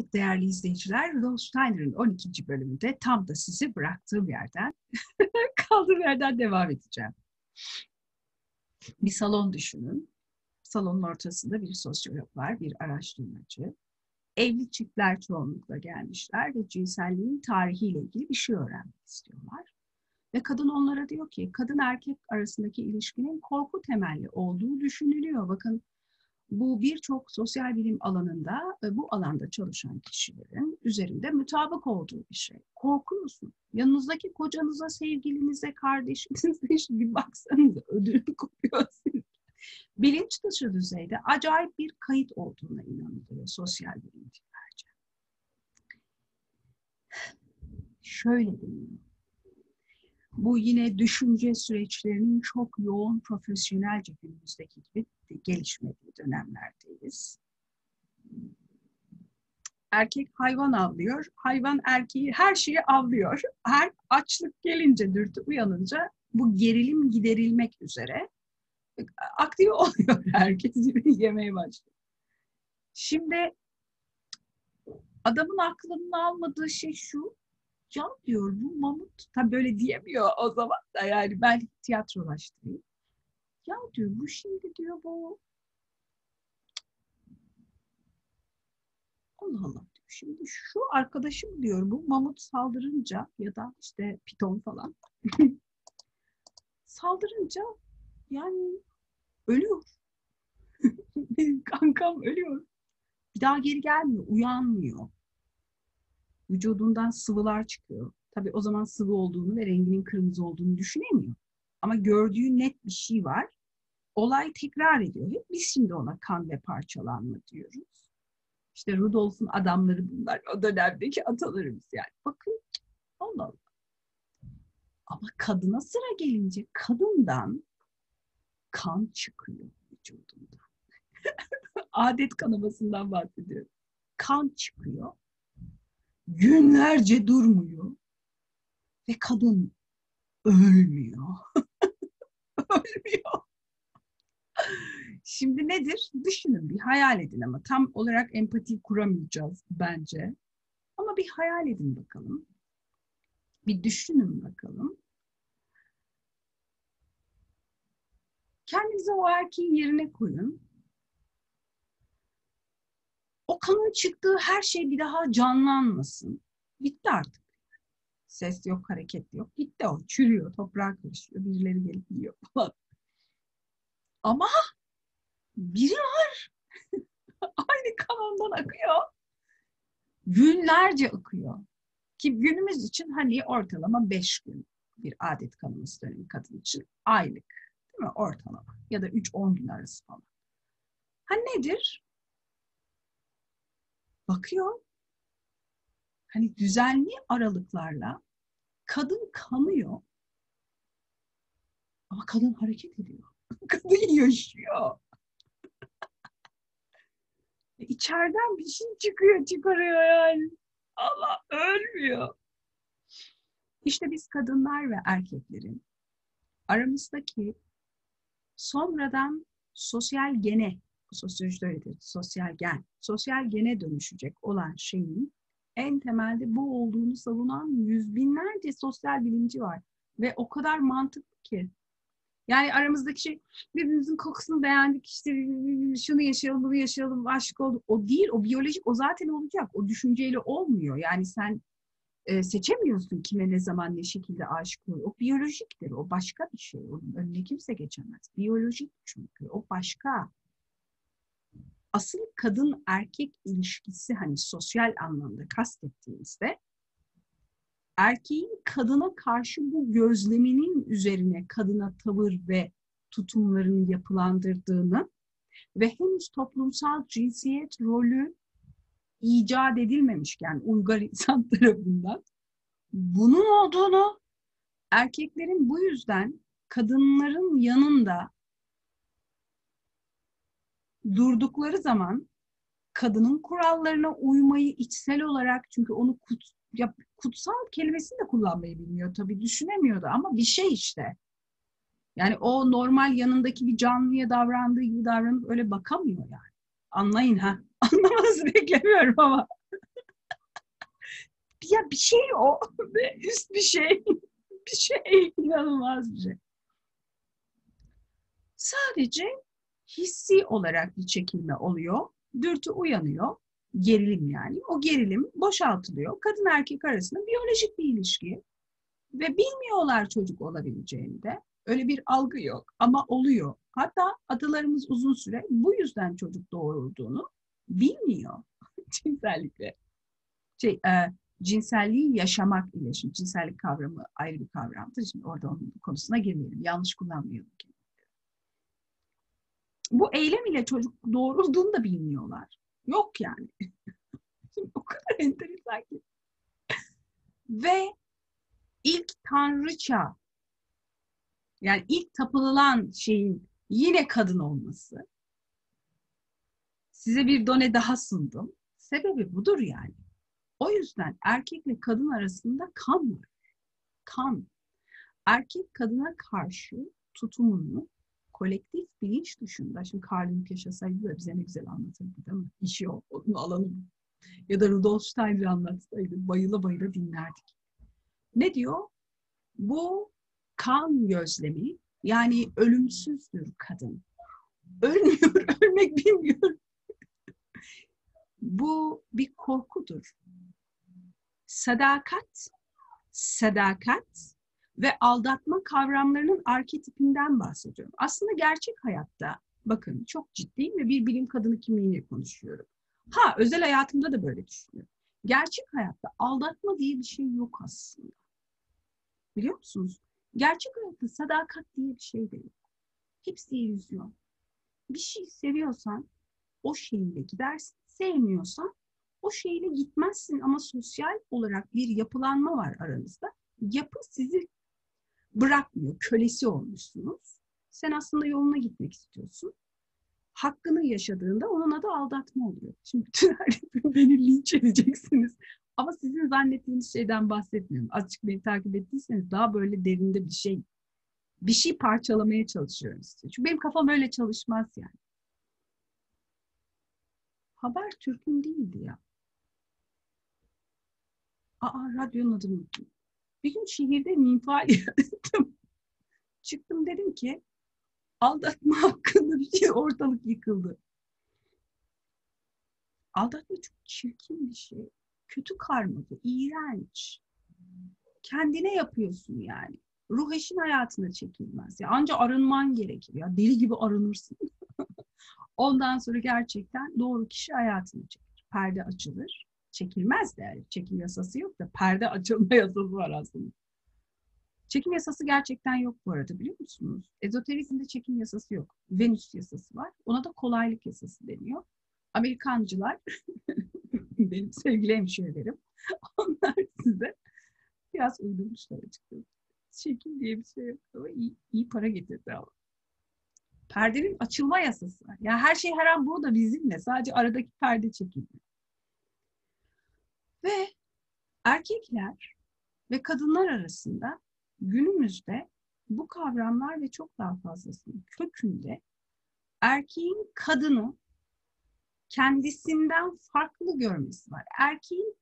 Evet değerli izleyiciler, Rudolf Steiner'ın 12. bölümünde tam da sizi bıraktığım yerden, kaldığım yerden devam edeceğim. Bir salon düşünün. Salonun ortasında bir sosyolog var, bir araştırmacı. Evli çiftler çoğunlukla gelmişler ve cinselliğin tarihiyle ilgili bir şey öğrenmek istiyorlar. Ve kadın onlara diyor ki, kadın erkek arasındaki ilişkinin korku temelli olduğu düşünülüyor. Bakın bu birçok sosyal bilim alanında ve bu alanda çalışan kişilerin üzerinde mütabık olduğu bir şey. Korkuyorsun. Yanınızdaki kocanıza, sevgilinize, kardeşinize şimdi baksanıza ödül kopuyor. Bilinç dışı düzeyde acayip bir kayıt olduğuna inanılıyor sosyal bilimcilerce. Şöyle deniyor. Bu yine düşünce süreçlerinin çok yoğun profesyonelce günümüzdeki gibi gelişmediği dönemlerdeyiz. Erkek hayvan avlıyor, hayvan erkeği her şeyi avlıyor. Her açlık gelince, dürtü uyanınca bu gerilim giderilmek üzere aktif oluyor herkes yemeye başlıyor. Şimdi adamın aklının almadığı şey şu, ya diyor bu mamut, tabi böyle diyemiyor o zaman da yani ben tiyatrolaştırayım. Ya diyor bu şimdi diyor bu Allah Allah diyor. Şimdi şu arkadaşım diyor bu mamut saldırınca ya da işte piton falan saldırınca yani ölüyor. Benim kankam ölüyor. Bir daha geri gelmiyor, uyanmıyor. Vücudundan sıvılar çıkıyor. Tabii o zaman sıvı olduğunu ve renginin kırmızı olduğunu düşünemiyor. Ama gördüğü net bir şey var olay tekrar ediyor. Hep biz şimdi ona kan ve parçalanma diyoruz. İşte Rudolf'un adamları bunlar. O dönemdeki atalarımız yani. Bakın Allah Allah. Ama kadına sıra gelince kadından kan çıkıyor vücudundan. Adet kanamasından bahsediyorum. Kan çıkıyor. Günlerce durmuyor. Ve kadın ölmüyor. ölmüyor. Şimdi nedir? Düşünün bir hayal edin ama tam olarak empati kuramayacağız bence. Ama bir hayal edin bakalım. Bir düşünün bakalım. Kendinize o erkeğin yerine koyun. O kanın çıktığı her şey bir daha canlanmasın. Bitti artık. Ses yok, hareket yok. Gitti o. Çürüyor, toprağa karışıyor. Birileri gelip yiyor falan. Ama biri var. Aynı kanaldan akıyor. Günlerce akıyor. Ki günümüz için hani ortalama beş gün bir adet kanaması dönemi kadın için aylık. Değil mi? Ortalama. Ya da 3-10 gün arası falan. Ha nedir? Bakıyor. Hani düzenli aralıklarla kadın kanıyor. Ama kadın hareket ediyor. kadın yaşıyor. İçeriden bir şey çıkıyor, çıkarıyor yani. Allah ölmüyor. İşte biz kadınlar ve erkeklerin aramızdaki sonradan sosyal gene, sosyolojide öyledir, sosyal gen, sosyal gene dönüşecek olan şeyin en temelde bu olduğunu savunan yüz binlerce sosyal bilimci var. Ve o kadar mantıklı ki. Yani aramızdaki şey birbirimizin kokusunu beğendik işte şunu yaşayalım bunu yaşayalım aşık olduk. O değil o biyolojik o zaten olacak. O düşünceyle olmuyor. Yani sen e, seçemiyorsun kime ne zaman ne şekilde aşık olur. O biyolojiktir. O başka bir şey. Onun önüne kimse geçemez. Biyolojik çünkü. O başka. Asıl kadın erkek ilişkisi hani sosyal anlamda kastettiğimizde erkeğin kadına karşı bu gözleminin üzerine kadına tavır ve tutumlarını yapılandırdığını ve henüz toplumsal cinsiyet rolü icat edilmemişken uygar insan tarafından bunun olduğunu erkeklerin bu yüzden kadınların yanında durdukları zaman kadının kurallarına uymayı içsel olarak çünkü onu kut, ya, kutsal kelimesini de kullanmayı bilmiyor tabii düşünemiyordu ama bir şey işte. Yani o normal yanındaki bir canlıya davrandığı gibi davranıp öyle bakamıyor yani. Anlayın ha. Anlamanızı beklemiyorum ama. Ya bir şey o üst bir şey. bir şey inanılmaz bir şey. Sadece hissi olarak bir çekilme oluyor. Dürtü uyanıyor. Gerilim yani. O gerilim boşaltılıyor. Kadın erkek arasında biyolojik bir ilişki. Ve bilmiyorlar çocuk olabileceğini de. Öyle bir algı yok ama oluyor. Hatta atalarımız uzun süre bu yüzden çocuk doğurulduğunu bilmiyor cinsellikle. Şey, e, cinselliği yaşamak ile, şimdi cinsellik kavramı ayrı bir kavramdır. Şimdi orada onun konusuna girmeyelim. Yanlış kullanmayalım. Bu eylem ile çocuk doğrulduğunu da bilmiyorlar. Yok yani. o kadar enteresan ki. Ve ilk tanrıça yani ilk tapınılan şeyin yine kadın olması. Size bir done daha sundum. Sebebi budur yani. O yüzden erkekle kadın arasında kan var. Kan. Erkek kadına karşı tutumunu kolektif bilinç dışında, şimdi Karl Jung yaşasaydı da bize ne güzel anlatırdı değil mi? İşi o, onun alanı. Ya da Rudolf Steiner anlatsaydı bayıla bayıla dinlerdik. Ne diyor? Bu kan gözlemi yani ölümsüzdür kadın. Ölmüyor, ölmek bilmiyor. Bu bir korkudur. Sadakat, sadakat ve aldatma kavramlarının arketipinden bahsediyorum. Aslında gerçek hayatta bakın çok ciddiyim ve bir bilim kadını kimliğiyle konuşuyorum. Ha özel hayatımda da böyle düşünüyorum. Gerçek hayatta aldatma diye bir şey yok aslında. Biliyor musunuz? Gerçek hayatta sadakat diye bir şey de yok. Hepsi illüzyon. Bir şey seviyorsan o şeyle gidersin. Sevmiyorsan o şeyle gitmezsin ama sosyal olarak bir yapılanma var aranızda. Yapı sizi bırakmıyor. Kölesi olmuşsunuz. Sen aslında yoluna gitmek istiyorsun. Hakkını yaşadığında onun adı aldatma oluyor. Şimdi bütün beni linç edeceksiniz. Ama sizin zannettiğiniz şeyden bahsetmiyorum. Azıcık beni takip ettiyseniz daha böyle derinde bir şey, bir şey parçalamaya çalışıyorum size. Çünkü benim kafam öyle çalışmaz yani. Haber Türk'ün değildi ya. Aa radyonun adını unuttum. Bir gün şehirde minfal yaptım. Çıktım dedim ki aldatma hakkında bir şey ortalık yıkıldı. Aldatma çok çirkin bir şey kötü karmalı, iğrenç. Kendine yapıyorsun yani. Ruh eşin hayatına çekilmez. Ya anca arınman gerekir. Ya deli gibi arınırsın. Ondan sonra gerçekten doğru kişi hayatına çekilir. Perde açılır. Çekilmez de. Çekim yasası yok da perde açılma yasası var aslında. Çekim yasası gerçekten yok bu arada biliyor musunuz? Ezoterizmde çekim yasası yok. Venüs yasası var. Ona da kolaylık yasası deniyor. Amerikancılar benim sevgili hemşirelerim. Onlar size biraz uydurmuşlar açıkçası. Çekim diye bir şey yok ama iyi, iyi para getirdi ama. Perdenin açılma yasası var. Yani her şey her an burada bizimle. Sadece aradaki perde çekildi. Ve erkekler ve kadınlar arasında günümüzde bu kavramlar ve çok daha fazlasının kökünde erkeğin kadını kendisinden farklı görmesi var. Erkeğin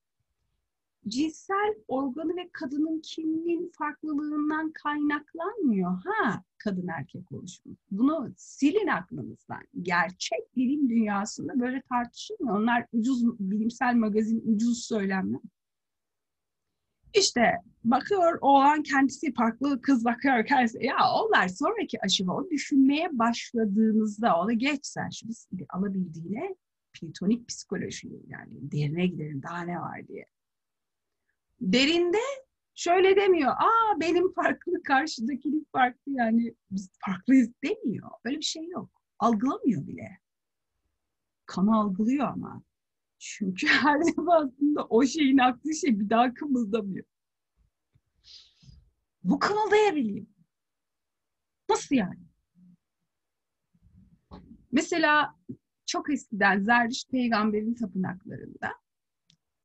cinsel organı ve kadının kimliğin farklılığından kaynaklanmıyor. Ha kadın erkek oluşumu. Bunu silin aklınızdan. Gerçek bilim dünyasında böyle tartışılmıyor. Onlar ucuz bilimsel magazin ucuz söylemler. İşte bakıyor oğlan kendisi farklı, kız bakıyor kendisi. Ya onlar sonraki aşama o düşünmeye başladığınızda ona geç sen bir alabildiğine platonik psikoloji yani derine gidelim daha ne var diye. Derinde şöyle demiyor. Aa benim farklı karşıdakinin farklı yani biz farklıyız demiyor. Öyle bir şey yok. Algılamıyor bile. Kanı algılıyor ama. Çünkü her defasında o şeyin aklı şey bir daha kımıldamıyor. Bu kımıldayabiliyor. Nasıl yani? Mesela çok eskiden Zerdüşt peygamberin tapınaklarında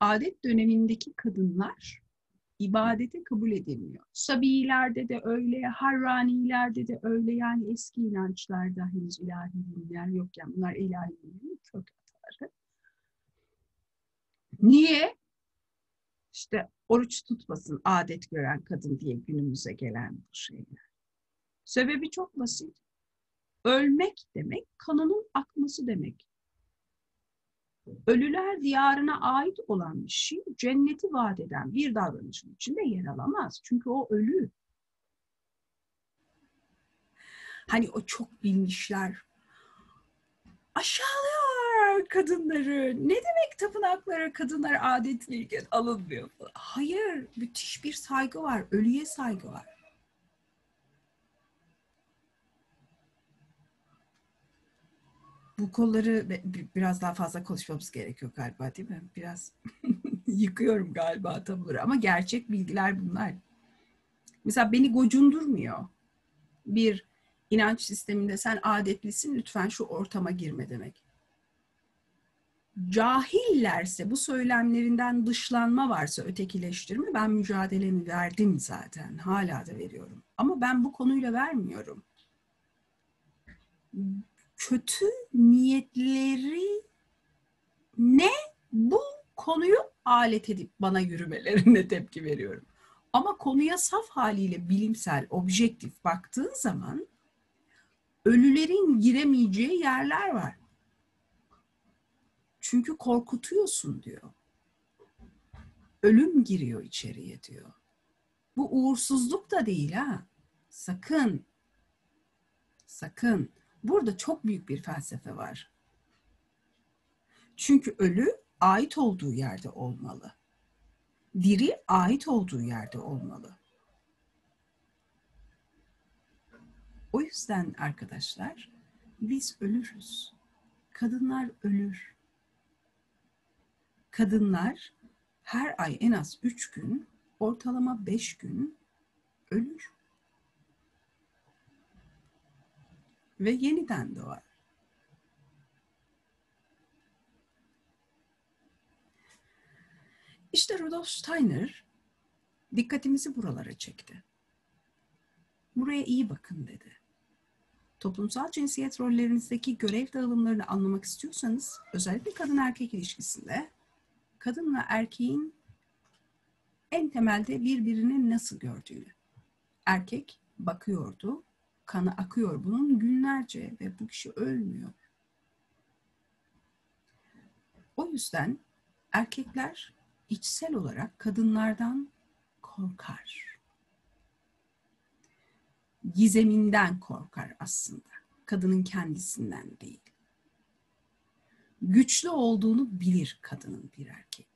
adet dönemindeki kadınlar ibadete kabul edilmiyor. Sabiilerde de öyle, Harranilerde de öyle yani eski inançlarda henüz ilahi dinler yok yani bunlar ilahi dinlerin kök ataları. Niye? İşte oruç tutmasın adet gören kadın diye günümüze gelen bu şeyler. Sebebi çok basit. Ölmek demek kanının akması demek. Ölüler diyarına ait olan bir şey cenneti vaat eden bir davranışın içinde yer alamaz. Çünkü o ölü. Hani o çok bilmişler. Aşağılıyor kadınları. Ne demek tapınaklara kadınlar adetliyken alınmıyor? Hayır, müthiş bir saygı var. Ölüye saygı var. Bu kolları biraz daha fazla konuşmamız gerekiyor galiba değil mi? Biraz yıkıyorum galiba tabuları ama gerçek bilgiler bunlar. Mesela beni gocundurmuyor. Bir inanç sisteminde sen adetlisin lütfen şu ortama girme demek. Cahillerse bu söylemlerinden dışlanma varsa ötekileştirme ben mücadelemi verdim zaten. Hala da veriyorum. Ama ben bu konuyla vermiyorum kötü niyetleri ne bu konuyu alet edip bana yürümelerine tepki veriyorum. Ama konuya saf haliyle bilimsel, objektif baktığın zaman ölülerin giremeyeceği yerler var. Çünkü korkutuyorsun diyor. Ölüm giriyor içeriye diyor. Bu uğursuzluk da değil ha. Sakın. Sakın. Burada çok büyük bir felsefe var. Çünkü ölü ait olduğu yerde olmalı. Diri ait olduğu yerde olmalı. O yüzden arkadaşlar biz ölürüz. Kadınlar ölür. Kadınlar her ay en az üç gün, ortalama beş gün ölür. Ve yeniden doğar. İşte Rudolf Steiner dikkatimizi buralara çekti. Buraya iyi bakın dedi. Toplumsal cinsiyet rollerinizdeki görev dağılımlarını anlamak istiyorsanız özellikle kadın erkek ilişkisinde kadın ve erkeğin en temelde birbirini nasıl gördüğünü. Erkek bakıyordu, kanı akıyor bunun günlerce ve bu kişi ölmüyor. O yüzden erkekler içsel olarak kadınlardan korkar. Gizeminden korkar aslında. Kadının kendisinden değil. Güçlü olduğunu bilir kadının bir erkek.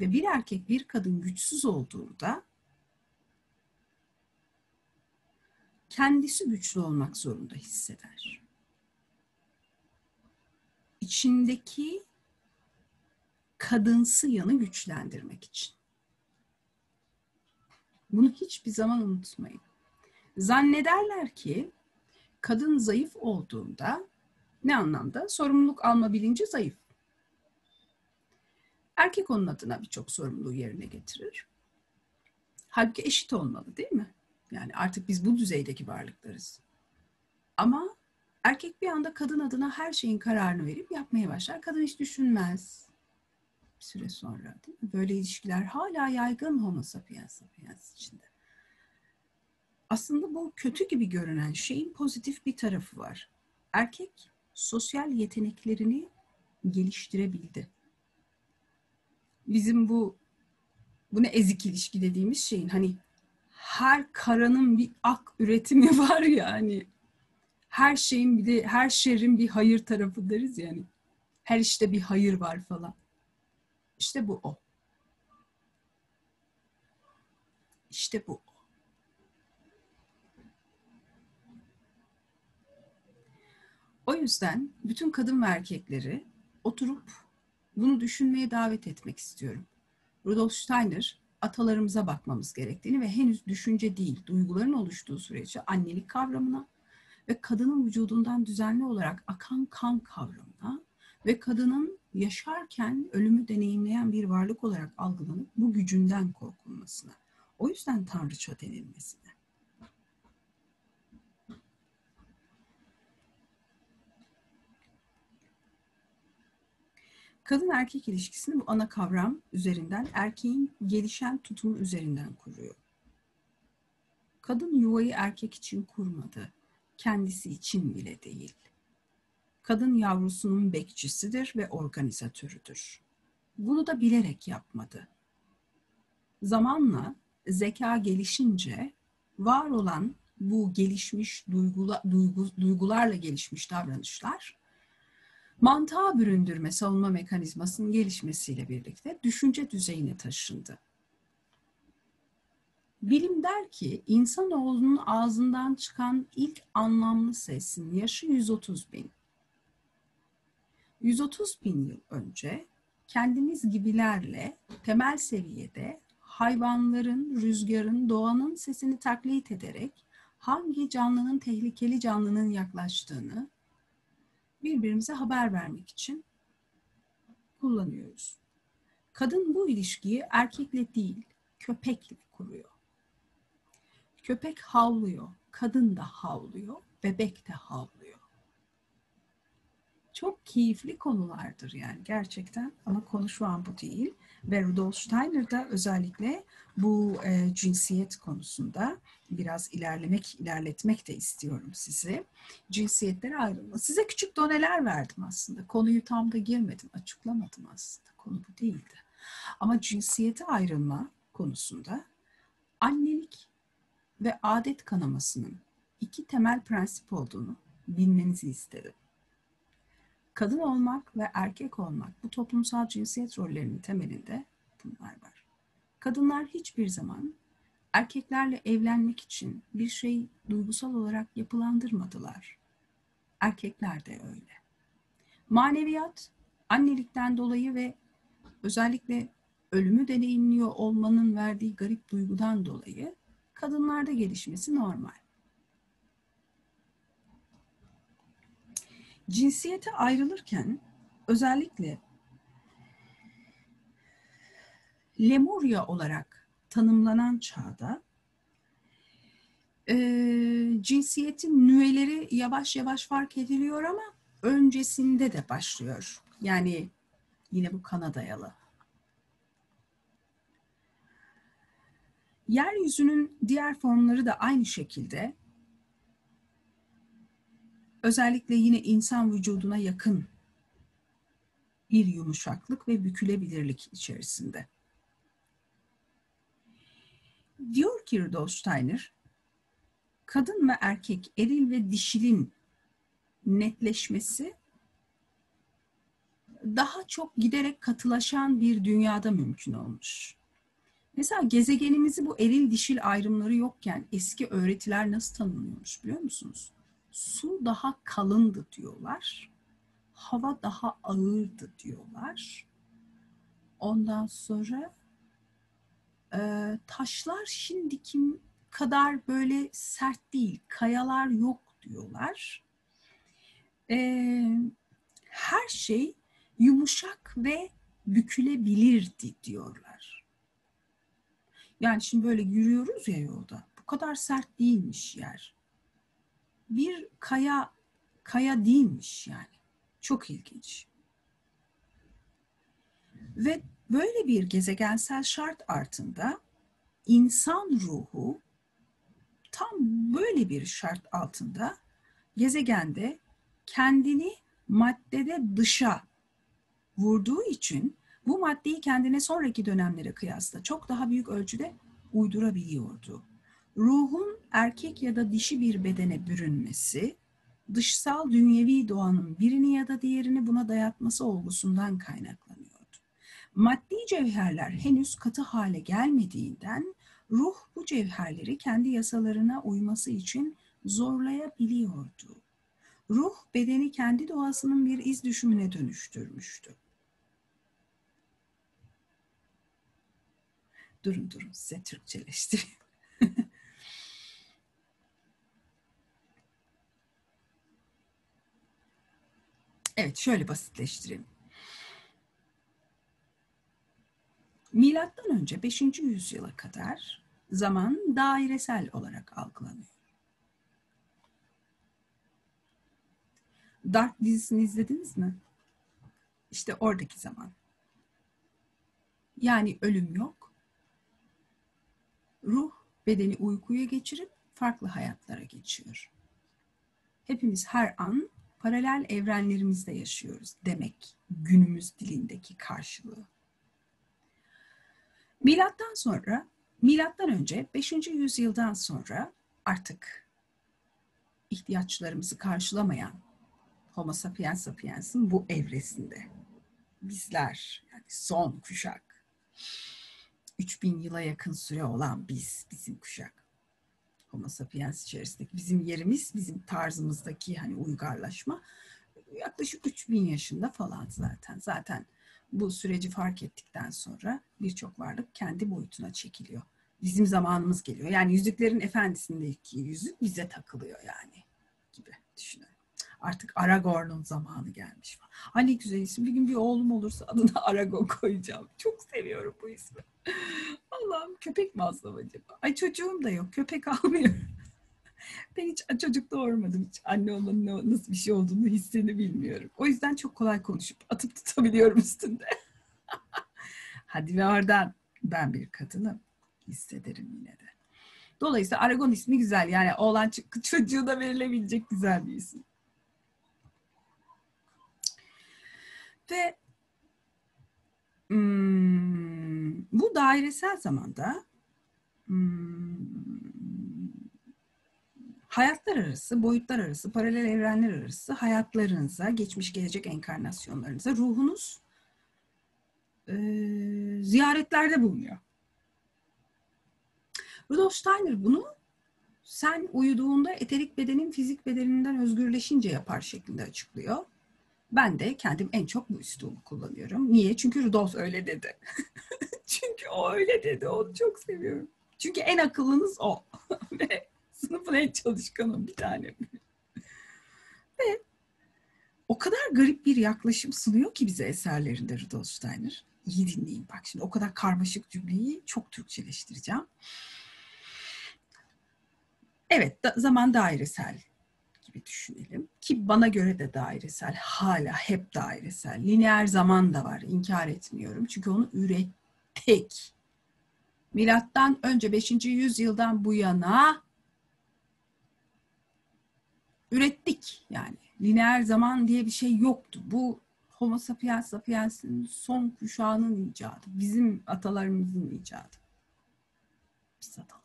Ve bir erkek bir kadın güçsüz olduğunda kendisi güçlü olmak zorunda hisseder. İçindeki kadınsı yanı güçlendirmek için. Bunu hiçbir zaman unutmayın. Zannederler ki kadın zayıf olduğunda ne anlamda? Sorumluluk alma bilinci zayıf. Erkek onun adına birçok sorumluluğu yerine getirir. Halbuki eşit olmalı değil mi? Yani artık biz bu düzeydeki varlıklarız. Ama erkek bir anda kadın adına her şeyin kararını verip yapmaya başlar. Kadın hiç düşünmez. Bir süre sonra değil mi? Böyle ilişkiler hala yaygın homo sapiens sapiens içinde. Aslında bu kötü gibi görünen şeyin pozitif bir tarafı var. Erkek sosyal yeteneklerini geliştirebildi. Bizim bu bu ne ezik ilişki dediğimiz şeyin hani her karanın bir ak üretimi var ya hani her şeyin bir de her şerrin bir hayır tarafı deriz yani. Her işte bir hayır var falan. İşte bu o. İşte bu o. O yüzden bütün kadın ve erkekleri oturup bunu düşünmeye davet etmek istiyorum. Rudolf Steiner atalarımıza bakmamız gerektiğini ve henüz düşünce değil, duyguların oluştuğu sürece annelik kavramına ve kadının vücudundan düzenli olarak akan kan kavramına ve kadının yaşarken ölümü deneyimleyen bir varlık olarak algılanıp bu gücünden korkulmasına. O yüzden tanrıça denilmesine. Kadın erkek ilişkisini bu ana kavram üzerinden erkeğin gelişen tutumu üzerinden kuruyor. Kadın yuvayı erkek için kurmadı. Kendisi için bile değil. Kadın yavrusunun bekçisidir ve organizatörüdür. Bunu da bilerek yapmadı. Zamanla zeka gelişince var olan bu gelişmiş duygula, duygu, duygularla gelişmiş davranışlar mantığa büründürme savunma mekanizmasının gelişmesiyle birlikte düşünce düzeyine taşındı. Bilim der ki insanoğlunun ağzından çıkan ilk anlamlı sesin yaşı 130 bin. 130 bin yıl önce kendimiz gibilerle temel seviyede hayvanların, rüzgarın, doğanın sesini taklit ederek hangi canlının tehlikeli canlının yaklaştığını birbirimize haber vermek için kullanıyoruz. Kadın bu ilişkiyi erkekle değil, köpekle kuruyor. Köpek havlıyor, kadın da havlıyor, bebek de havlıyor. Çok keyifli konulardır yani gerçekten ama konu şu an bu değil. Ve Rudolf Steiner da özellikle bu e, cinsiyet konusunda biraz ilerlemek, ilerletmek de istiyorum sizi. Cinsiyetlere ayrılma. Size küçük doneler verdim aslında. Konuyu tam da girmedim, açıklamadım aslında. Konu bu değildi. Ama cinsiyete ayrılma konusunda annelik ve adet kanamasının iki temel prensip olduğunu bilmenizi istedim. Kadın olmak ve erkek olmak bu toplumsal cinsiyet rollerinin temelinde bunlar var. Kadınlar hiçbir zaman erkeklerle evlenmek için bir şey duygusal olarak yapılandırmadılar. Erkekler de öyle. Maneviyat annelikten dolayı ve özellikle ölümü deneyimliyor olmanın verdiği garip duygudan dolayı kadınlarda gelişmesi normal. Cinsiyete ayrılırken özellikle Lemuria olarak tanımlanan çağda e, cinsiyetin nüveleri yavaş yavaş fark ediliyor ama öncesinde de başlıyor. Yani yine bu kana dayalı. Yeryüzünün diğer formları da aynı şekilde özellikle yine insan vücuduna yakın bir yumuşaklık ve bükülebilirlik içerisinde. Diyor ki Rudolf Steiner, kadın ve erkek, eril ve dişilin netleşmesi daha çok giderek katılaşan bir dünyada mümkün olmuş. Mesela gezegenimizi bu eril dişil ayrımları yokken eski öğretiler nasıl tanımlıyormuş biliyor musunuz? Su daha kalındı diyorlar. Hava daha ağırdı diyorlar. Ondan sonra e, taşlar şimdiki kadar böyle sert değil, kayalar yok diyorlar. E, her şey yumuşak ve bükülebilirdi diyorlar. Yani şimdi böyle yürüyoruz ya yolda. Bu kadar sert değilmiş yer. Bir kaya kaya değilmiş yani. Çok ilginç. Ve Böyle bir gezegensel şart altında insan ruhu tam böyle bir şart altında gezegende kendini maddede dışa vurduğu için bu maddeyi kendine sonraki dönemlere kıyasla çok daha büyük ölçüde uydurabiliyordu. Ruhun erkek ya da dişi bir bedene bürünmesi, dışsal dünyevi doğanın birini ya da diğerini buna dayatması olgusundan kaynaklanıyor. Maddi cevherler henüz katı hale gelmediğinden ruh bu cevherleri kendi yasalarına uyması için zorlayabiliyordu. Ruh bedeni kendi doğasının bir iz düşümüne dönüştürmüştü. Durun durun size Türkçeleştireyim. Evet şöyle basitleştireyim. Milattan önce 5. yüzyıla kadar zaman dairesel olarak algılanıyor. Dark dizisini izlediniz mi? İşte oradaki zaman. Yani ölüm yok. Ruh bedeni uykuya geçirip farklı hayatlara geçiyor. Hepimiz her an paralel evrenlerimizde yaşıyoruz demek günümüz dilindeki karşılığı. Milattan sonra, milattan önce 5. yüzyıldan sonra artık ihtiyaçlarımızı karşılamayan Homo sapiens sapiens'in bu evresinde bizler yani son kuşak 3000 yıla yakın süre olan biz, bizim kuşak Homo sapiens içerisindeki bizim yerimiz, bizim tarzımızdaki hani uygarlaşma yaklaşık 3000 yaşında falan zaten. Zaten bu süreci fark ettikten sonra birçok varlık kendi boyutuna çekiliyor. Bizim zamanımız geliyor. Yani Yüzüklerin Efendisi'ndeki yüzük bize takılıyor yani gibi düşünün. Artık Aragorn'un zamanı gelmiş falan. Ne güzel isim. Bir gün bir oğlum olursa adına Aragorn koyacağım. Çok seviyorum bu ismi. Allah'ım köpek mi alsam acaba? Ay çocuğum da yok. Köpek almıyorum. Ben hiç çocuk doğurmadım. Hiç anne olmanın nasıl bir şey olduğunu hissini bilmiyorum. O yüzden çok kolay konuşup atıp tutabiliyorum üstünde. Hadi ve oradan ben bir kadınım. Hissederim yine de. Dolayısıyla Aragon ismi güzel. Yani oğlan çocuğuna verilebilecek güzel bir isim. Ve hmm, bu dairesel zamanda hmm, hayatlar arası, boyutlar arası, paralel evrenler arası hayatlarınıza, geçmiş gelecek enkarnasyonlarınıza ruhunuz e, ziyaretlerde bulunuyor. Rudolf Steiner bunu sen uyuduğunda eterik bedenin fizik bedeninden özgürleşince yapar şeklinde açıklıyor. Ben de kendim en çok bu üslubu kullanıyorum. Niye? Çünkü Rudolf öyle dedi. Çünkü o öyle dedi. Onu çok seviyorum. Çünkü en akıllınız o. Ve sınıfın en çalışkanı bir tane. Ve o kadar garip bir yaklaşım sunuyor ki bize eserlerinde Rudolf Steiner. İyi dinleyin bak şimdi o kadar karmaşık cümleyi çok Türkçeleştireceğim. Evet da, zaman dairesel gibi düşünelim. Ki bana göre de dairesel, hala hep dairesel. Lineer zaman da var, inkar etmiyorum. Çünkü onu ürettik. Milattan önce 5. yüzyıldan bu yana ürettik yani. Lineer zaman diye bir şey yoktu. Bu Homo sapiens sapiens'in son kuşağının icadı. Bizim atalarımızın icadı. Biz atalarımız.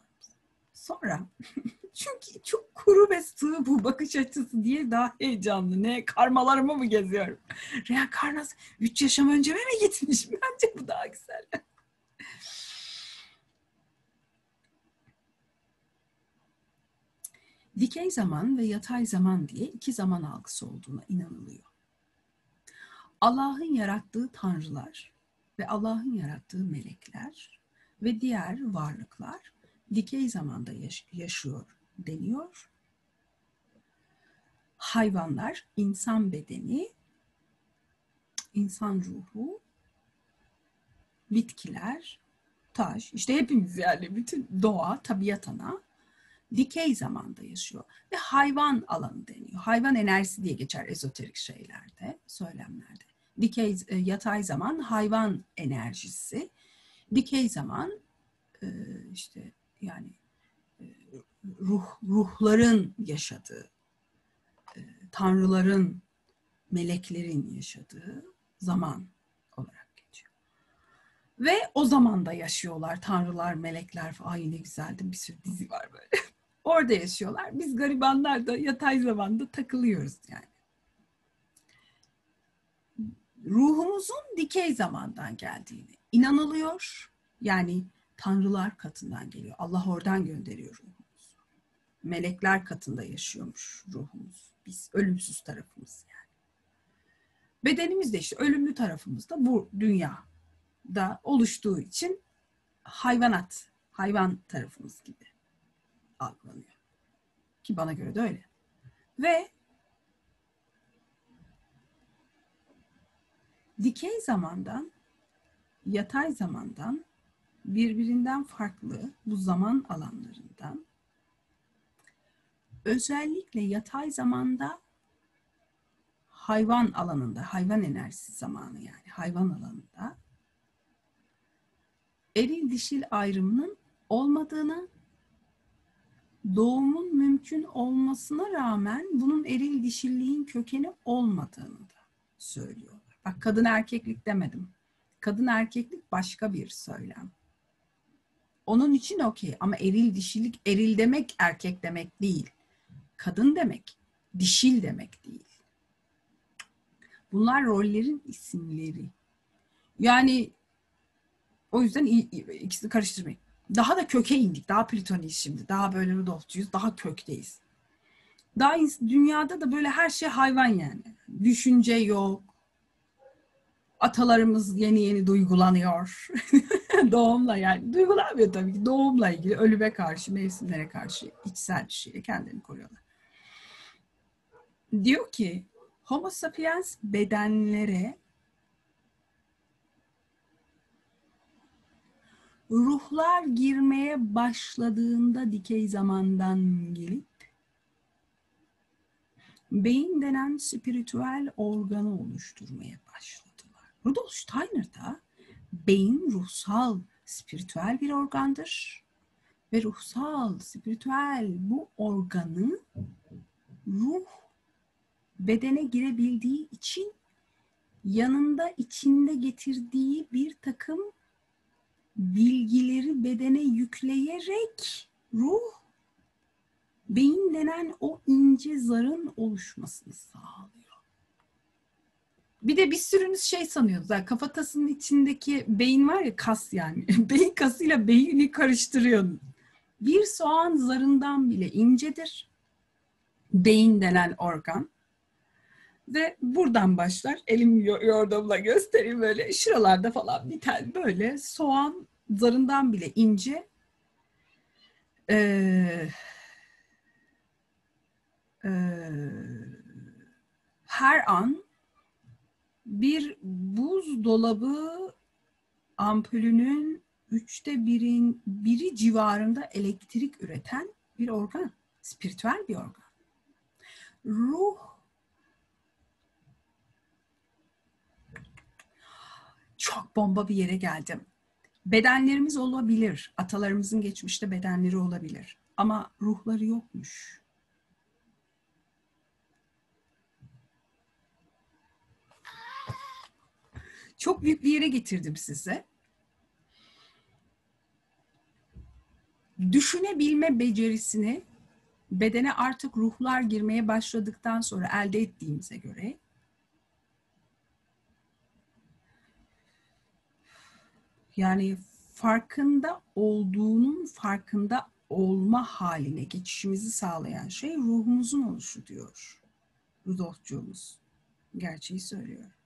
Sonra çünkü çok kuru ve sığ bu bakış açısı diye daha heyecanlı. Ne karmalarımı mı geziyorum? Reenkarnasyon 3 yaşam önce mi gitmiş? Bence bu daha güzel. Dikey zaman ve yatay zaman diye iki zaman algısı olduğuna inanılıyor. Allah'ın yarattığı tanrılar ve Allah'ın yarattığı melekler ve diğer varlıklar dikey zamanda yaş- yaşıyor deniyor. Hayvanlar, insan bedeni, insan ruhu, bitkiler, taş, işte hepimiz yani bütün doğa, tabiat ana dikey zamanda yaşıyor. Ve hayvan alanı deniyor. Hayvan enerjisi diye geçer ezoterik şeylerde, söylemlerde. Dikey, e, yatay zaman hayvan enerjisi. Dikey zaman e, işte yani e, ruh ruhların yaşadığı, tanrıların, meleklerin yaşadığı zaman olarak geçiyor. Ve o zamanda yaşıyorlar tanrılar, melekler. Ay ne güzeldi bir sürü dizi var böyle. Orada yaşıyorlar. Biz garibanlar da yatay zamanda takılıyoruz yani. Ruhumuzun dikey zamandan geldiğini inanılıyor. Yani tanrılar katından geliyor. Allah oradan gönderiyor ruhumuz. Melekler katında yaşıyormuş ruhumuz. Biz ölümsüz tarafımız yani. Bedenimiz de işte ölümlü tarafımız da bu dünyada oluştuğu için hayvanat, hayvan tarafımız gibi algılanıyor. Ki bana göre de öyle. Ve dikey zamandan, yatay zamandan birbirinden farklı bu zaman alanlarından özellikle yatay zamanda hayvan alanında, hayvan enerjisi zamanı yani hayvan alanında eril dişil ayrımının olmadığını, doğumun mümkün olmasına rağmen bunun eril dişilliğin kökeni olmadığını da söylüyorlar. Bak kadın erkeklik demedim. Kadın erkeklik başka bir söylem. Onun için okey ama eril dişilik eril demek erkek demek değil. Kadın demek, dişil demek değil. Bunlar rollerin isimleri. Yani o yüzden ikisini karıştırmayın. Daha da köke indik. Daha plutoniyiz şimdi. Daha böyle Rudolf'cuyuz. Daha kökteyiz. Daha dünyada da böyle her şey hayvan yani. Düşünce yok. Atalarımız yeni yeni duygulanıyor. Doğumla yani. Duygulanmıyor tabii ki. Doğumla ilgili ölüme karşı, mevsimlere karşı içsel bir şeyle kendini koruyorlar. Diyor ki Homo sapiens bedenlere ruhlar girmeye başladığında dikey zamandan gelip beyin denen spiritüel organı oluşturmaya başladılar. Rudolf Steiner da beyin ruhsal, spiritüel bir organdır ve ruhsal, spiritüel bu organı ruh bedene girebildiği için yanında içinde getirdiği bir takım bilgileri bedene yükleyerek ruh beyin denen o ince zarın oluşmasını sağlıyor. Bir de bir sürünüz şey sanıyoruz. Yani kafatasının içindeki beyin var ya kas yani. beyin kasıyla beyni karıştırıyor. Bir soğan zarından bile incedir. Beyin denen organ. Ve buradan başlar. Elim yordamla göstereyim böyle. Şuralarda falan bir tane böyle soğan zarından bile ince. Ee, e, her an bir buzdolabı ampulünün üçte birin biri civarında elektrik üreten bir organ. Spiritüel bir organ. Ruh çok bomba bir yere geldim. Bedenlerimiz olabilir. Atalarımızın geçmişte bedenleri olabilir. Ama ruhları yokmuş. Çok büyük bir yere getirdim size. Düşünebilme becerisini bedene artık ruhlar girmeye başladıktan sonra elde ettiğimize göre yani farkında olduğunun farkında olma haline geçişimizi sağlayan şey ruhumuzun oluşu diyor Rudolfçuğumuz. Gerçeği söylüyor.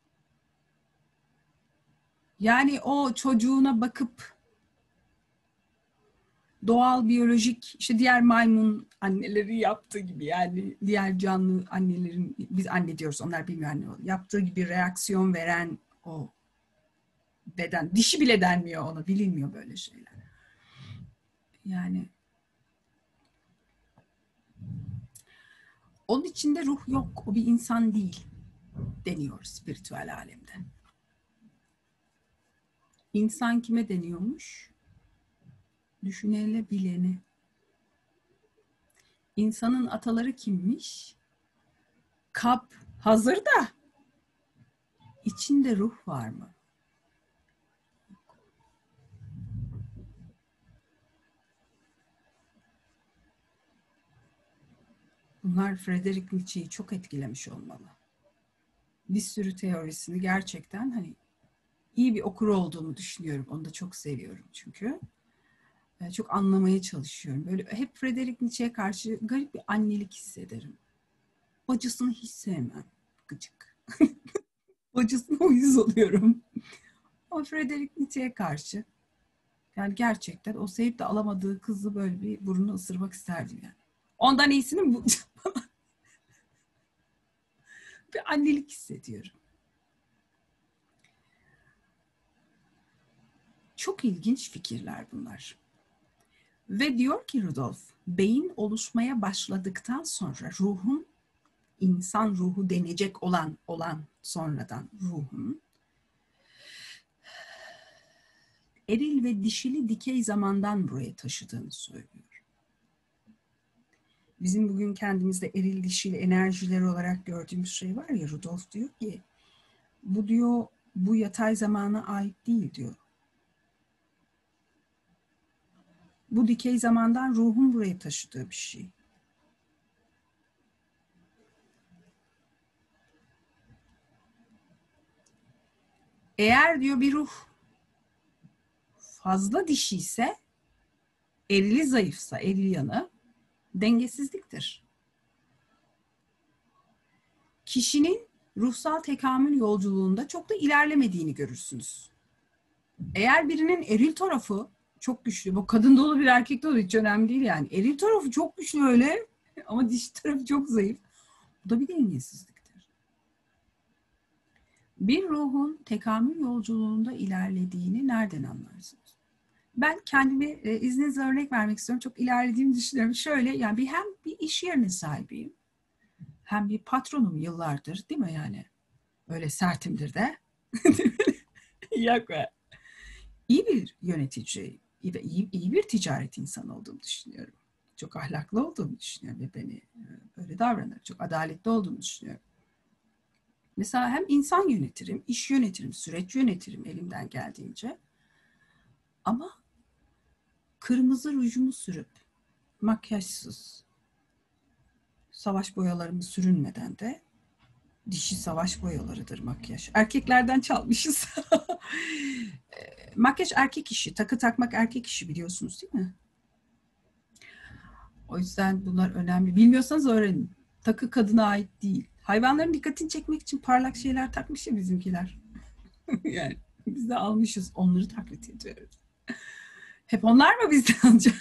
Yani o çocuğuna bakıp doğal biyolojik işte diğer maymun anneleri yaptığı gibi yani diğer canlı annelerin biz anne diyoruz onlar bilmiyor anne yaptığı gibi reaksiyon veren o beden dişi bile denmiyor ona bilinmiyor böyle şeyler. Yani onun içinde ruh yok o bir insan değil deniyor spiritüel alemde. İnsan kime deniyormuş? Düşünene bileni. İnsanın ataları kimmiş? Kap hazır da içinde ruh var mı? Bunlar Frederick Nietzsche'yi çok etkilemiş olmalı. Bir sürü teorisini gerçekten hani iyi bir okur olduğumu düşünüyorum. Onu da çok seviyorum çünkü. Ee, çok anlamaya çalışıyorum. Böyle hep Frederick Nietzsche'ye karşı garip bir annelik hissederim. Bacısını hiç sevmem. Gıcık. Bacısına uyuz oluyorum. Ama Frederick Nietzsche'ye karşı yani gerçekten o sevip de alamadığı kızı böyle bir burnunu ısırmak isterdim yani. Ondan iyisini mi bulacağım? bir annelik hissediyorum. Çok ilginç fikirler bunlar. Ve diyor ki Rudolf, beyin oluşmaya başladıktan sonra ruhun insan ruhu denecek olan olan sonradan ruhun eril ve dişili dikey zamandan buraya taşıdığını söylüyor. Bizim bugün kendimizde eril dişili enerjiler olarak gördüğümüz şey var ya Rudolf diyor ki bu diyor bu yatay zamana ait değil diyor. Bu dikey zamandan ruhun buraya taşıdığı bir şey. Eğer diyor bir ruh fazla dişi ise erili zayıfsa eril yanı dengesizliktir. Kişinin ruhsal tekamül yolculuğunda çok da ilerlemediğini görürsünüz. Eğer birinin eril tarafı çok güçlü, bu kadın dolu bir erkek dolu hiç önemli değil yani. Eril tarafı çok güçlü öyle ama dişi tarafı çok zayıf. Bu da bir dengesizliktir. Bir ruhun tekamül yolculuğunda ilerlediğini nereden anlarsınız? Ben kendimi e, izninizle örnek vermek istiyorum. Çok ilerlediğimi düşünüyorum. Şöyle yani bir hem bir iş yerinin sahibiyim hem bir patronum yıllardır değil mi yani? Öyle sertimdir de. Yok be. İyi bir yönetici iyi, iyi bir ticaret insanı olduğumu düşünüyorum. Çok ahlaklı olduğumu düşünüyorum ve beni e, böyle davranır. Çok adaletli olduğumu düşünüyorum. Mesela hem insan yönetirim, iş yönetirim, süreç yönetirim elimden geldiğince. Ama kırmızı rujumu sürüp makyajsız, savaş boyalarımı sürünmeden de dişi savaş boyalarıdır makyaj. Erkeklerden çalmışız. makyaj erkek işi, takı takmak erkek işi biliyorsunuz değil mi? O yüzden bunlar önemli. Bilmiyorsanız öğrenin. Takı kadına ait değil. Hayvanların dikkatini çekmek için parlak şeyler takmış ya bizimkiler. yani biz de almışız. Onları taklit ediyoruz. Hep onlar mı bizden alacak?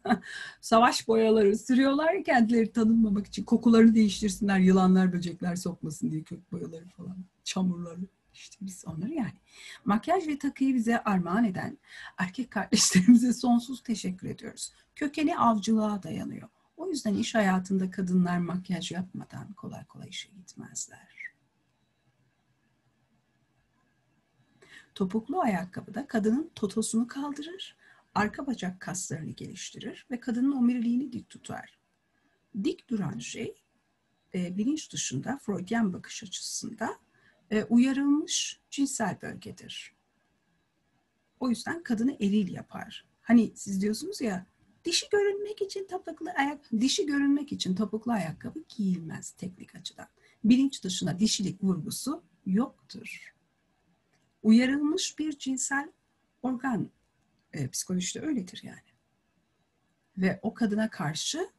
Savaş boyaları sürüyorlar ya kendileri tanınmamak için. Kokularını değiştirsinler, yılanlar, böcekler sokmasın diye kök boyaları falan. Çamurları. İşte biz onları yani. Makyaj ve takıyı bize armağan eden erkek kardeşlerimize sonsuz teşekkür ediyoruz. Kökeni avcılığa dayanıyor. O yüzden iş hayatında kadınlar makyaj yapmadan kolay kolay işe gitmezler. Topuklu ayakkabı da kadının totosunu kaldırır, arka bacak kaslarını geliştirir ve kadının omuriliğini dik tutar. Dik duran şey e, bilinç dışında Freudian bakış açısında e, uyarılmış cinsel bölgedir. O yüzden kadını eril yapar. Hani siz diyorsunuz ya dişi görünmek için topuklu ayak dişi görünmek için topuklu ayakkabı giyilmez teknik açıdan. Bilinç dışına dişilik vurgusu yoktur. Uyarılmış bir cinsel organ e, psikolojide öyledir yani. Ve o kadına karşı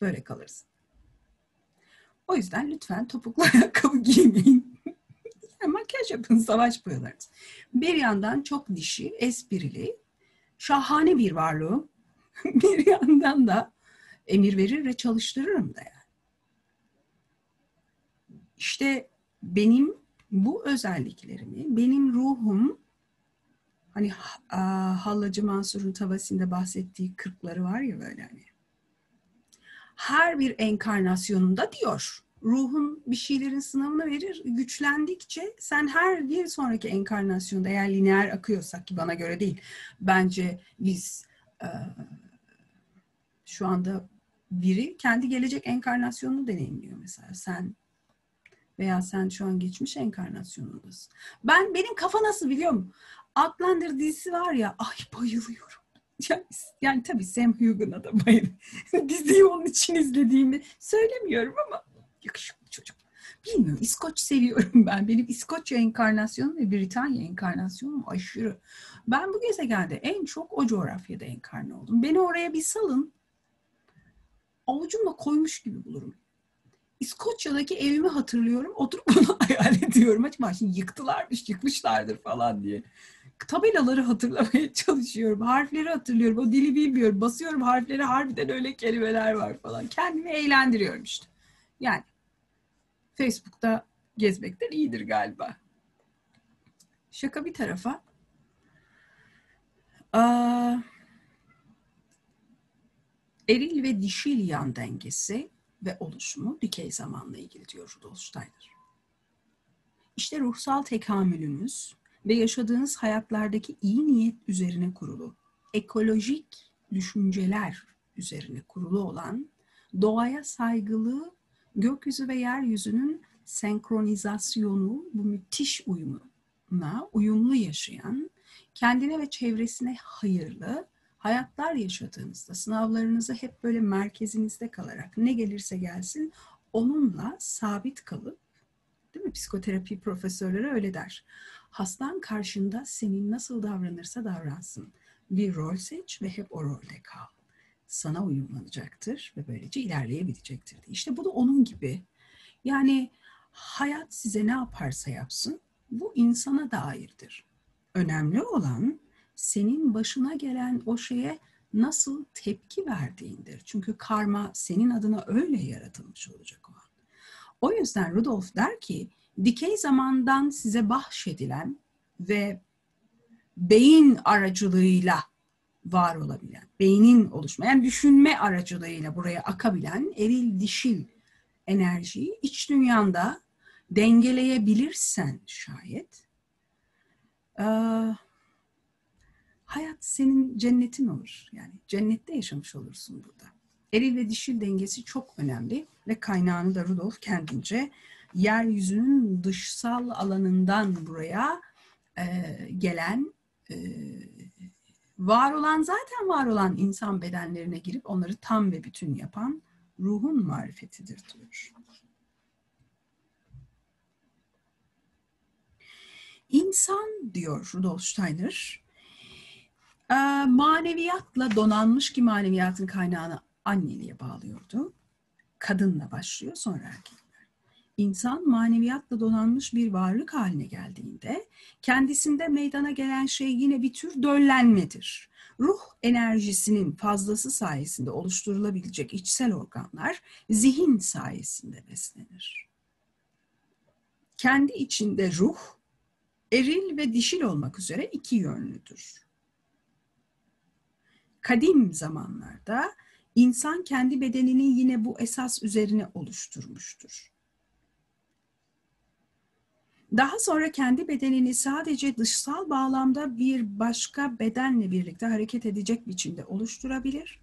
böyle kalırız. O yüzden lütfen topuklu ayakkabı giymeyin. Makyaj yapın, savaş boyalarınız. Bir yandan çok dişi, esprili, şahane bir varlığım. bir yandan da emir verir ve çalıştırırım da yani. İşte benim bu özelliklerimi, benim ruhum hani Hallacı Mansur'un tavasında bahsettiği kırkları var ya böyle hani. Her bir enkarnasyonunda diyor ruhun bir şeylerin sınavını verir. Güçlendikçe sen her bir sonraki enkarnasyonda eğer lineer akıyorsak ki bana göre değil. Bence biz e, şu anda biri kendi gelecek enkarnasyonunu deneyimliyor mesela. Sen veya sen şu an geçmiş enkarnasyonundasın. Ben benim kafa nasıl biliyor musun? Outlander dizisi var ya ay bayılıyorum. Yani, yani tabii Sam Hugan'a da bayılıyorum. Diziyi onun için izlediğimi söylemiyorum ama yakışıklı çocuk. Bilmiyorum İskoç seviyorum ben. Benim İskoç enkarnasyonum ve Britanya enkarnasyonum aşırı. Ben bu gezegende en çok o coğrafyada enkarne oldum. Beni oraya bir salın. Avucumla koymuş gibi bulurum. İskoçya'daki evimi hatırlıyorum. Oturup bunu hayal ediyorum. Acaba şimdi yıktılarmış, yıkmışlardır falan diye tabelaları hatırlamaya çalışıyorum. Harfleri hatırlıyorum. O dili bilmiyorum. Basıyorum harfleri harbiden öyle kelimeler var falan. Kendimi eğlendiriyorum işte. Yani Facebook'ta gezmekten iyidir galiba. Şaka bir tarafa. Aa, eril ve dişil yan dengesi ve oluşumu dikey zamanla ilgili diyor Rudolf Steiner. İşte ruhsal tekamülünüz ve yaşadığınız hayatlardaki iyi niyet üzerine kurulu, ekolojik düşünceler üzerine kurulu olan doğaya saygılı gökyüzü ve yeryüzünün senkronizasyonu, bu müthiş uyumuna uyumlu yaşayan, kendine ve çevresine hayırlı hayatlar yaşadığınızda sınavlarınızı hep böyle merkezinizde kalarak ne gelirse gelsin onunla sabit kalıp değil mi? Psikoterapi profesörleri öyle der. Hastan karşında senin nasıl davranırsa davransın. Bir rol seç ve hep o rolde kal. Sana uyumlanacaktır ve böylece ilerleyebilecektir. İşte bu da onun gibi. Yani hayat size ne yaparsa yapsın bu insana dairdir. Önemli olan senin başına gelen o şeye nasıl tepki verdiğindir. Çünkü karma senin adına öyle yaratılmış olacak o an. O yüzden Rudolf der ki dikey zamandan size bahşedilen ve beyin aracılığıyla var olabilen, beynin oluşmayan düşünme aracılığıyla buraya akabilen eril dişil enerjiyi iç dünyanda dengeleyebilirsen şayet e, hayat senin cennetin olur. Yani cennette yaşamış olursun burada. Eril ve dişil dengesi çok önemli ve kaynağını da Rudolf kendince yeryüzünün dışsal alanından buraya e, gelen e, var olan zaten var olan insan bedenlerine girip onları tam ve bütün yapan ruhun marifetidir diyor. İnsan diyor Rudolf Steiner, e, maneviyatla donanmış ki maneviyatın kaynağını anneliğe bağlıyordu. Kadınla başlıyor sonra erkekler. İnsan maneviyatla donanmış bir varlık haline geldiğinde kendisinde meydana gelen şey yine bir tür döllenmedir. Ruh enerjisinin fazlası sayesinde oluşturulabilecek içsel organlar zihin sayesinde beslenir. Kendi içinde ruh, eril ve dişil olmak üzere iki yönlüdür. Kadim zamanlarda insan kendi bedenini yine bu esas üzerine oluşturmuştur. Daha sonra kendi bedenini sadece dışsal bağlamda bir başka bedenle birlikte hareket edecek biçimde oluşturabilir.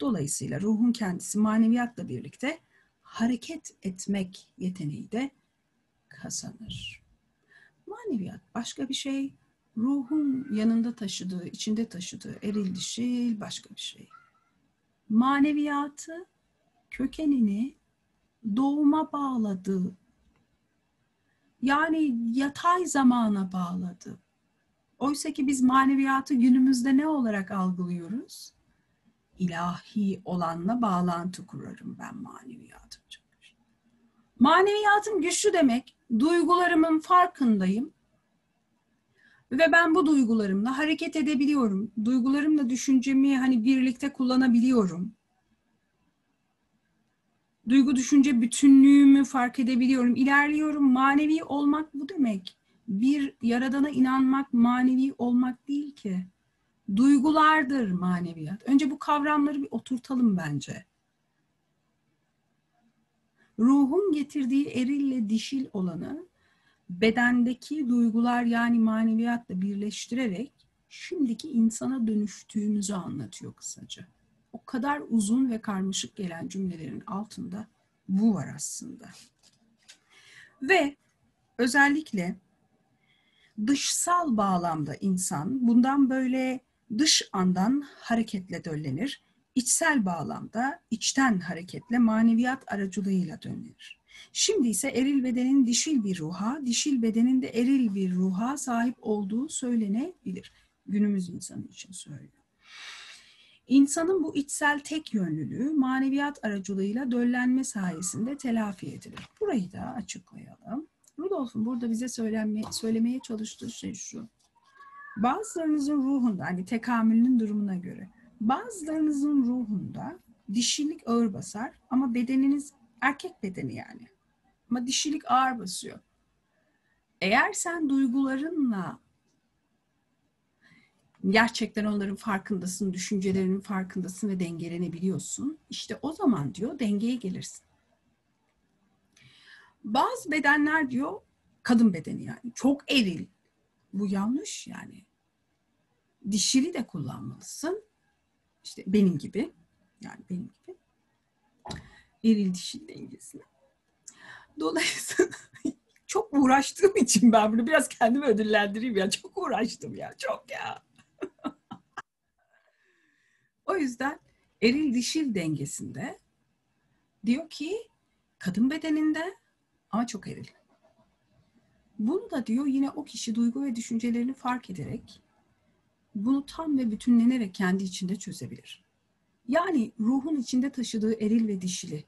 Dolayısıyla ruhun kendisi maneviyatla birlikte hareket etmek yeteneği de kazanır. Maneviyat başka bir şey, ruhun yanında taşıdığı, içinde taşıdığı eril dişil başka bir şey. Maneviyatı kökenini doğuma bağladığı yani yatay zamana bağladı. Oysa ki biz maneviyatı günümüzde ne olarak algılıyoruz? İlahi olanla bağlantı kurarım ben maneviyatım. Maneviyatım güçlü demek, duygularımın farkındayım ve ben bu duygularımla hareket edebiliyorum. Duygularımla düşüncemi hani birlikte kullanabiliyorum duygu düşünce bütünlüğümü fark edebiliyorum. İlerliyorum. Manevi olmak bu demek. Bir yaradana inanmak manevi olmak değil ki. Duygulardır maneviyat. Önce bu kavramları bir oturtalım bence. Ruhun getirdiği erille dişil olanı bedendeki duygular yani maneviyatla birleştirerek şimdiki insana dönüştüğümüzü anlatıyor kısaca o kadar uzun ve karmaşık gelen cümlelerin altında bu var aslında. Ve özellikle dışsal bağlamda insan bundan böyle dış andan hareketle döllenir. İçsel bağlamda içten hareketle maneviyat aracılığıyla dönlenir. Şimdi ise eril bedenin dişil bir ruha, dişil bedenin de eril bir ruha sahip olduğu söylenebilir. Günümüz insanı için söylüyor. İnsanın bu içsel tek yönlülüğü maneviyat aracılığıyla döllenme sayesinde telafi edilir. Burayı da açıklayalım. Rudolf'un burada bize söylenme, söylemeye çalıştığı şey şu. Bazılarınızın ruhunda, hani tekamülünün durumuna göre, bazılarınızın ruhunda dişilik ağır basar ama bedeniniz erkek bedeni yani. Ama dişilik ağır basıyor. Eğer sen duygularınla gerçekten onların farkındasın, düşüncelerinin farkındasın ve dengelenebiliyorsun. İşte o zaman diyor dengeye gelirsin. Bazı bedenler diyor kadın bedeni yani çok eril. Bu yanlış yani. Dişili de kullanmalısın. İşte benim gibi. Yani benim gibi. Eril dişil dengesini. Dolayısıyla çok uğraştığım için ben bunu biraz kendimi ödüllendireyim ya. Çok uğraştım ya. Çok ya. O yüzden eril dişil dengesinde diyor ki kadın bedeninde ama çok eril. Bunu da diyor yine o kişi duygu ve düşüncelerini fark ederek bunu tam ve bütünlenerek kendi içinde çözebilir. Yani ruhun içinde taşıdığı eril ve dişili.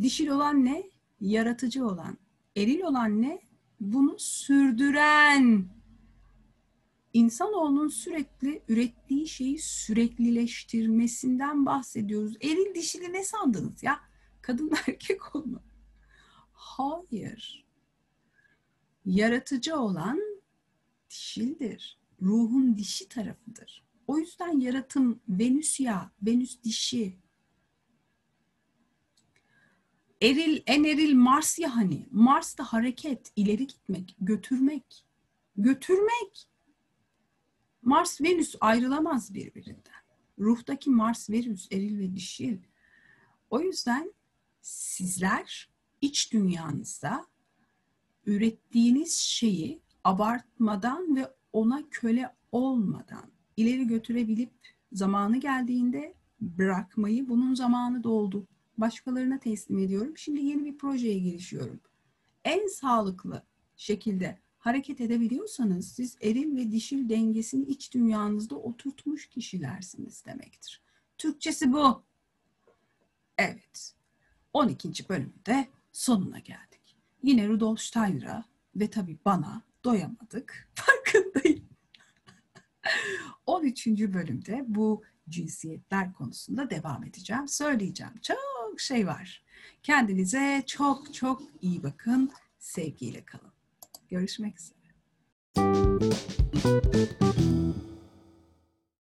Dişil olan ne? Yaratıcı olan. Eril olan ne? Bunu sürdüren. İnsanoğlunun sürekli ürettiği şeyi süreklileştirmesinden bahsediyoruz. Eril dişili ne sandınız ya? Kadın erkek olma. Hayır. Yaratıcı olan dişildir. Ruhun dişi tarafıdır. O yüzden yaratım Venüs ya, Venüs dişi. Eril, en eril Mars ya hani. Mars da hareket, ileri gitmek, götürmek. Götürmek. Mars, Venüs ayrılamaz birbirinden. Ruhtaki Mars, Venüs, eril ve dişil. O yüzden sizler iç dünyanızda ürettiğiniz şeyi abartmadan ve ona köle olmadan ileri götürebilip zamanı geldiğinde bırakmayı bunun zamanı doldu. Başkalarına teslim ediyorum. Şimdi yeni bir projeye girişiyorum. En sağlıklı şekilde hareket edebiliyorsanız siz eril ve dişil dengesini iç dünyanızda oturtmuş kişilersiniz demektir. Türkçesi bu. Evet. 12. bölümde sonuna geldik. Yine Rudolf Steiner'a ve tabii bana doyamadık. Farkındayım. 13. bölümde bu cinsiyetler konusunda devam edeceğim. Söyleyeceğim. Çok şey var. Kendinize çok çok iyi bakın. Sevgiyle kalın. Görüşmek üzere.